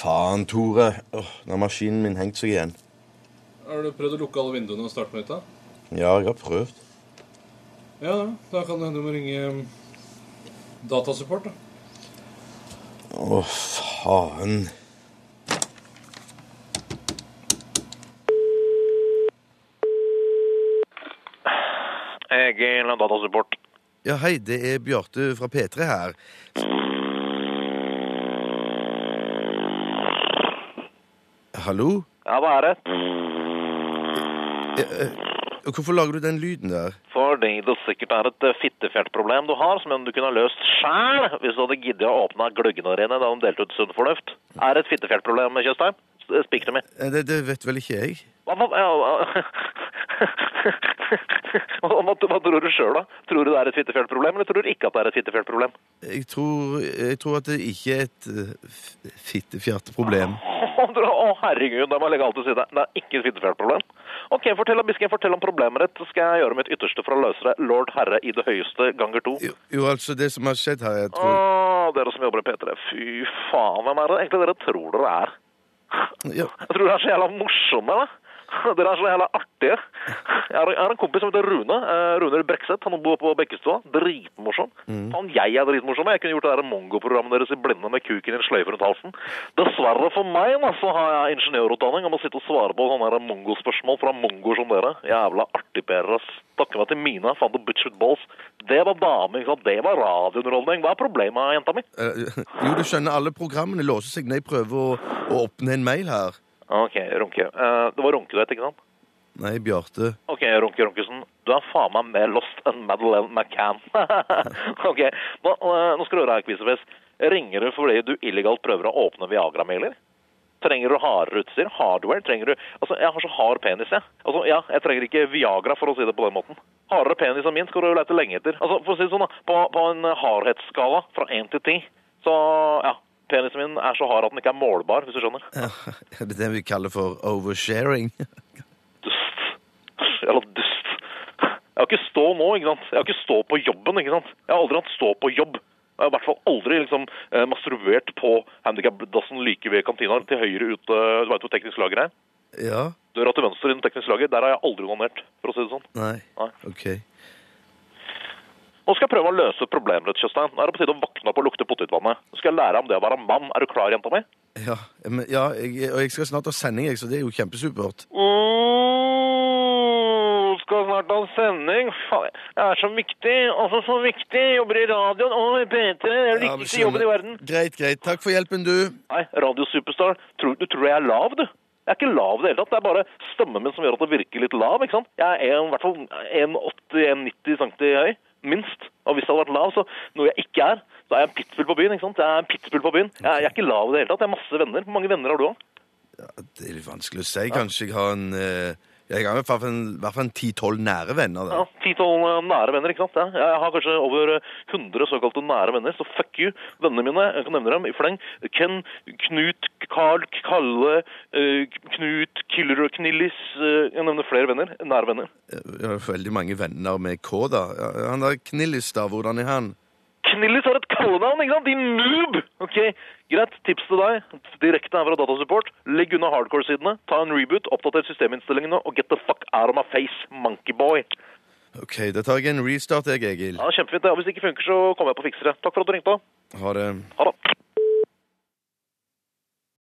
Faen, Tore. Åh, nå har maskinen min hengt seg igjen. Har du prøvd å lukke alle vinduene og starte på nytt? da? Ja, jeg har prøvd. Ja, da. Kan det hende du må ringe um, datasupport. da. Å, faen. Egil Datasupport. Ja, hei, det er Bjarte fra P3 her. Hallo? Ja, hva er det? Eh, Hvorfor lager du den lyden der? Fordi det sikkert er et eh, fittefjertproblem du har, som du kunne ha løst sjæl hvis du hadde giddet å åpne gluggene dine da de delte ut sunn fornuft. Er det et fittefjertproblem, Tjøstheim? Spik til me. Eh, Det, det vet vel ikke jeg. Hva, hva, ja, hva, hva, tror du sjøl, da? Tror du det er et fittefjertproblem, eller tror du ikke at det er et fittefjertproblem? Jeg tror, jeg tror at det ikke er et uh, fittefjerteproblem. Å, herregud, da må jeg legge alt til side. Det er ikke et fittefjellproblem. Ok, fortell, Bisken, fortell om problemet ditt. Skal jeg gjøre mitt ytterste for å løse det? Lord Herre i det høyeste ganger to. Jo, jo, altså, det som har skjedd her, jeg tror Åh, dere som jobber i P3. Fy faen, hvem er det egentlig dere tror dere er? ja, Jeg tror dere er så jævla morsomme, da. Dere er så jævla artige. Jeg har, jeg har en kompis som heter Rune. eh, Rune Brekseth. Han bor på Bekkestua. Dritmorsom. Faen, jeg er dritmorsom. Jeg kunne gjort det der Mongo-programmet deres i blinde med kuken i en sløyfe rundt halsen. Dessverre for meg da, så har jeg ingeniørutdanning og må sitte og svare på sånne mongospørsmål fra mongoer som dere. Jævla artigperere, ass. Takke meg til Mina. Faen, the with balls. Det var dame, ikke sant. Det var radiounderholdning. Hva er problemet, jenta mi? Uh, Jo, du skjønner, alle programmene låser seg ned. jeg prøver å, å åpne en mail her. Ok, Runke. Uh, det var Runke du het, ikke sant? Nei, Bjarte. Ok, Runke Runkesen. Du er faen meg mer lost enn Madeleine McCann. ok, nå, nå skal du høre her, Kvisefest. Ringer du fordi du illegalt prøver å åpne Viagra-mailer? Trenger du hardere utstyr? Hardware? Trenger du Altså, jeg har så hard penis, jeg. Altså, ja, jeg trenger ikke Viagra, for å si det på den måten. Hardere penis enn min skal du lete lenge etter. Altså, for å si det sånn, da. På, på en hardhetsskala fra én til ti, så ja. Penisen min er så hard at den ikke er målbar, hvis du skjønner. Ja, det er det vi kaller for oversharing. Jævla dust. Jeg har ikke stå nå, ikke sant. Jeg har ikke stå på jobben, ikke sant. Jeg har aldri hatt stå på jobb. Jeg har i hvert fall aldri liksom eh, masturbert på handikapdassen like ved kantina til høyre ute. Du vet hvor teknisk lager er? Ja? Døra til venstre i den tekniske lager, der har jeg aldri onanert, for å si det sånn. Nei. Nei. OK. Nå skal jeg prøve å løse problemet ditt, Kjøstein. Nå er det på tide å våkne opp og lukte potetvannet. Nå skal jeg lære deg om det å være mann. Er du klar, jenta mi? Ja, men, ja jeg, og jeg skal snart ha sending, jeg, så det er jo kjempesupert. Mm, ha sending. Jeg er så viktig. Altså så viktig. Jobber i radioen og i P3. Det er den Ja, viktigste jobben i verden. Greit, greit. Takk for hjelpen, du. Nei, radiosuperstar. Tror, du tror jeg er lav, du? Jeg er ikke lav i det hele tatt. Det er bare stemmen min som gjør at det virker litt lav. ikke sant? Jeg er en, i hvert fall 1,80-1,90 cm høy. Minst. Og hvis jeg hadde vært lav, så noe jeg ikke er, så er jeg en pitbull på byen. ikke sant? Jeg er en pitbull på byen. Jeg, jeg er ikke lav i det hele tatt. Jeg har masse venner. Hvor mange venner har du òg? Ja, det er litt vanskelig å si. Kanskje jeg har en eh, Jeg har i hvert fall i hvert fall 10-12 nære venner. Ja, Da. Ti-tolv eh, nære venner, ikke sant? Ja, jeg har kanskje over eh, 100 såkalte nære venner, så fuck you. Vennene mine, jeg kan nevne dem i fleng. Ken, Knut, Carl, Kalle, eh, Knut, Killer og Knillis. eh, Jeg nevner flere venner. Nære venner. Jeg har veldig mange venner med K, da. Han der Knillis, da. Hvordan er han? Knillis har et kallenavn, ikke sant? Din noob! Ok, Greit, tips til deg. Direkte her fra Datasupport. Legg unna hardcore-sidene, ta en reboot, oppdater systeminnstillingene og get the fuck out of my face, monkeyboy. OK, da tar jeg en restart, jeg, Egil. Ja, Kjempefint. det. Og Hvis det ikke funker, så kommer jeg på fiksere. Takk for at du ringte. Ha det. Ha det.